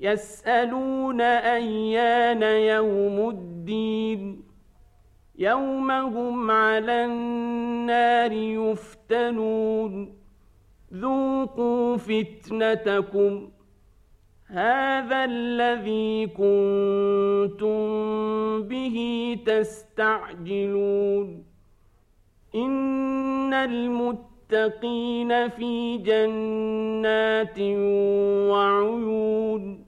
يسألون أيان يوم الدين. يوم هم على النار يفتنون. ذوقوا فتنتكم. هذا الذي كنتم به تستعجلون. إن المتقين في جنات وعيون.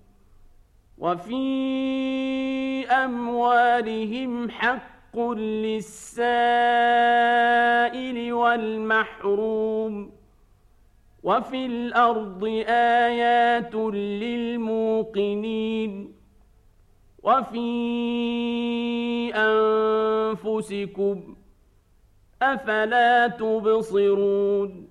وفي أموالهم حق للسائل والمحروم وفي الأرض آيات للموقنين وفي أنفسكم أفلا تبصرون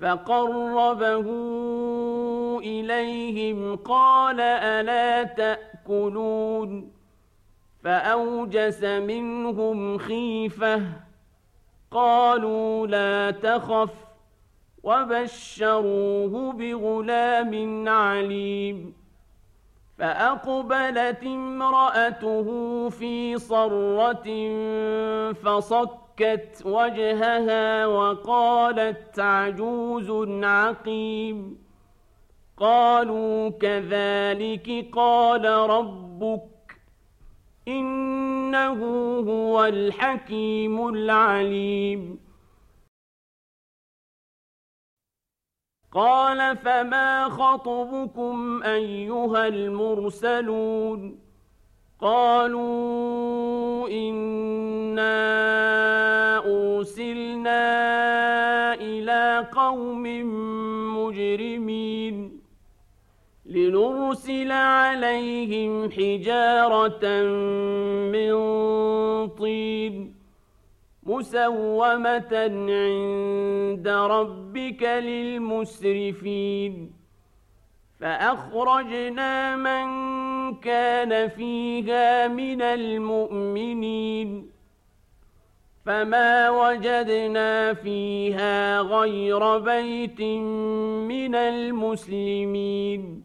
فقربه إليهم قال ألا تأكلون؟ فأوجس منهم خيفة قالوا لا تخف وبشروه بغلام عليم. فأقبلت امرأته في صرة فصكت وجهها وقالت عجوز عقيم. قالوا كذلك قال ربك إنه هو الحكيم العليم. قال فما خطبكم أيها المرسلون؟ قالوا أنا قوم مجرمين لنرسل عليهم حجارة من طين مسومة عند ربك للمسرفين. فأخرجنا من كان فيها من المؤمنين. فما وجدنا فيها غير بيت من المسلمين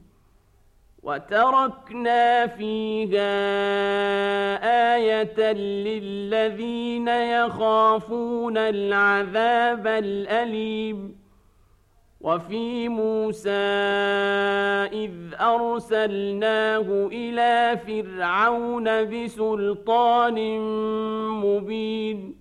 وتركنا فيها آية للذين يخافون العذاب الأليم وفي موسى إذ أرسلناه إلى فرعون بسلطان مبين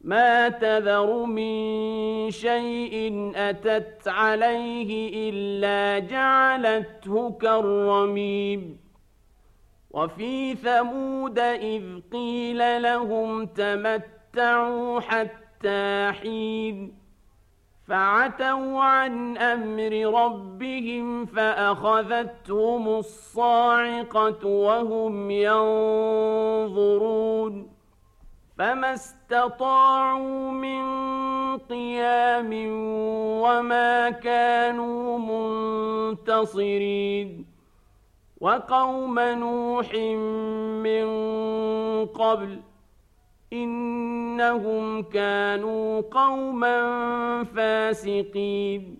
ما تذر من شيء أتت عليه إلا جعلته كالرميم. وفي ثمود إذ قيل لهم تمتعوا حتى حين فعتوا عن أمر ربهم فأخذتهم الصاعقة وهم ينظرون فما استطاعوا من قيام وما كانوا منتصرين وقوم نوح من قبل إنهم كانوا قوما فاسقين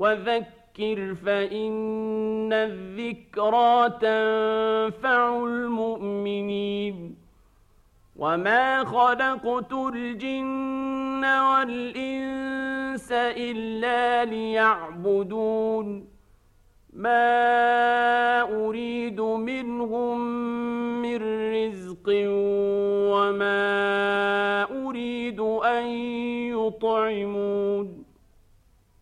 وذكر فإن الذكرى تنفع المؤمنين. وما خلقت الجن والإنس إلا ليعبدون. ما أريد منهم من رزق وما أريد أن يطعمون.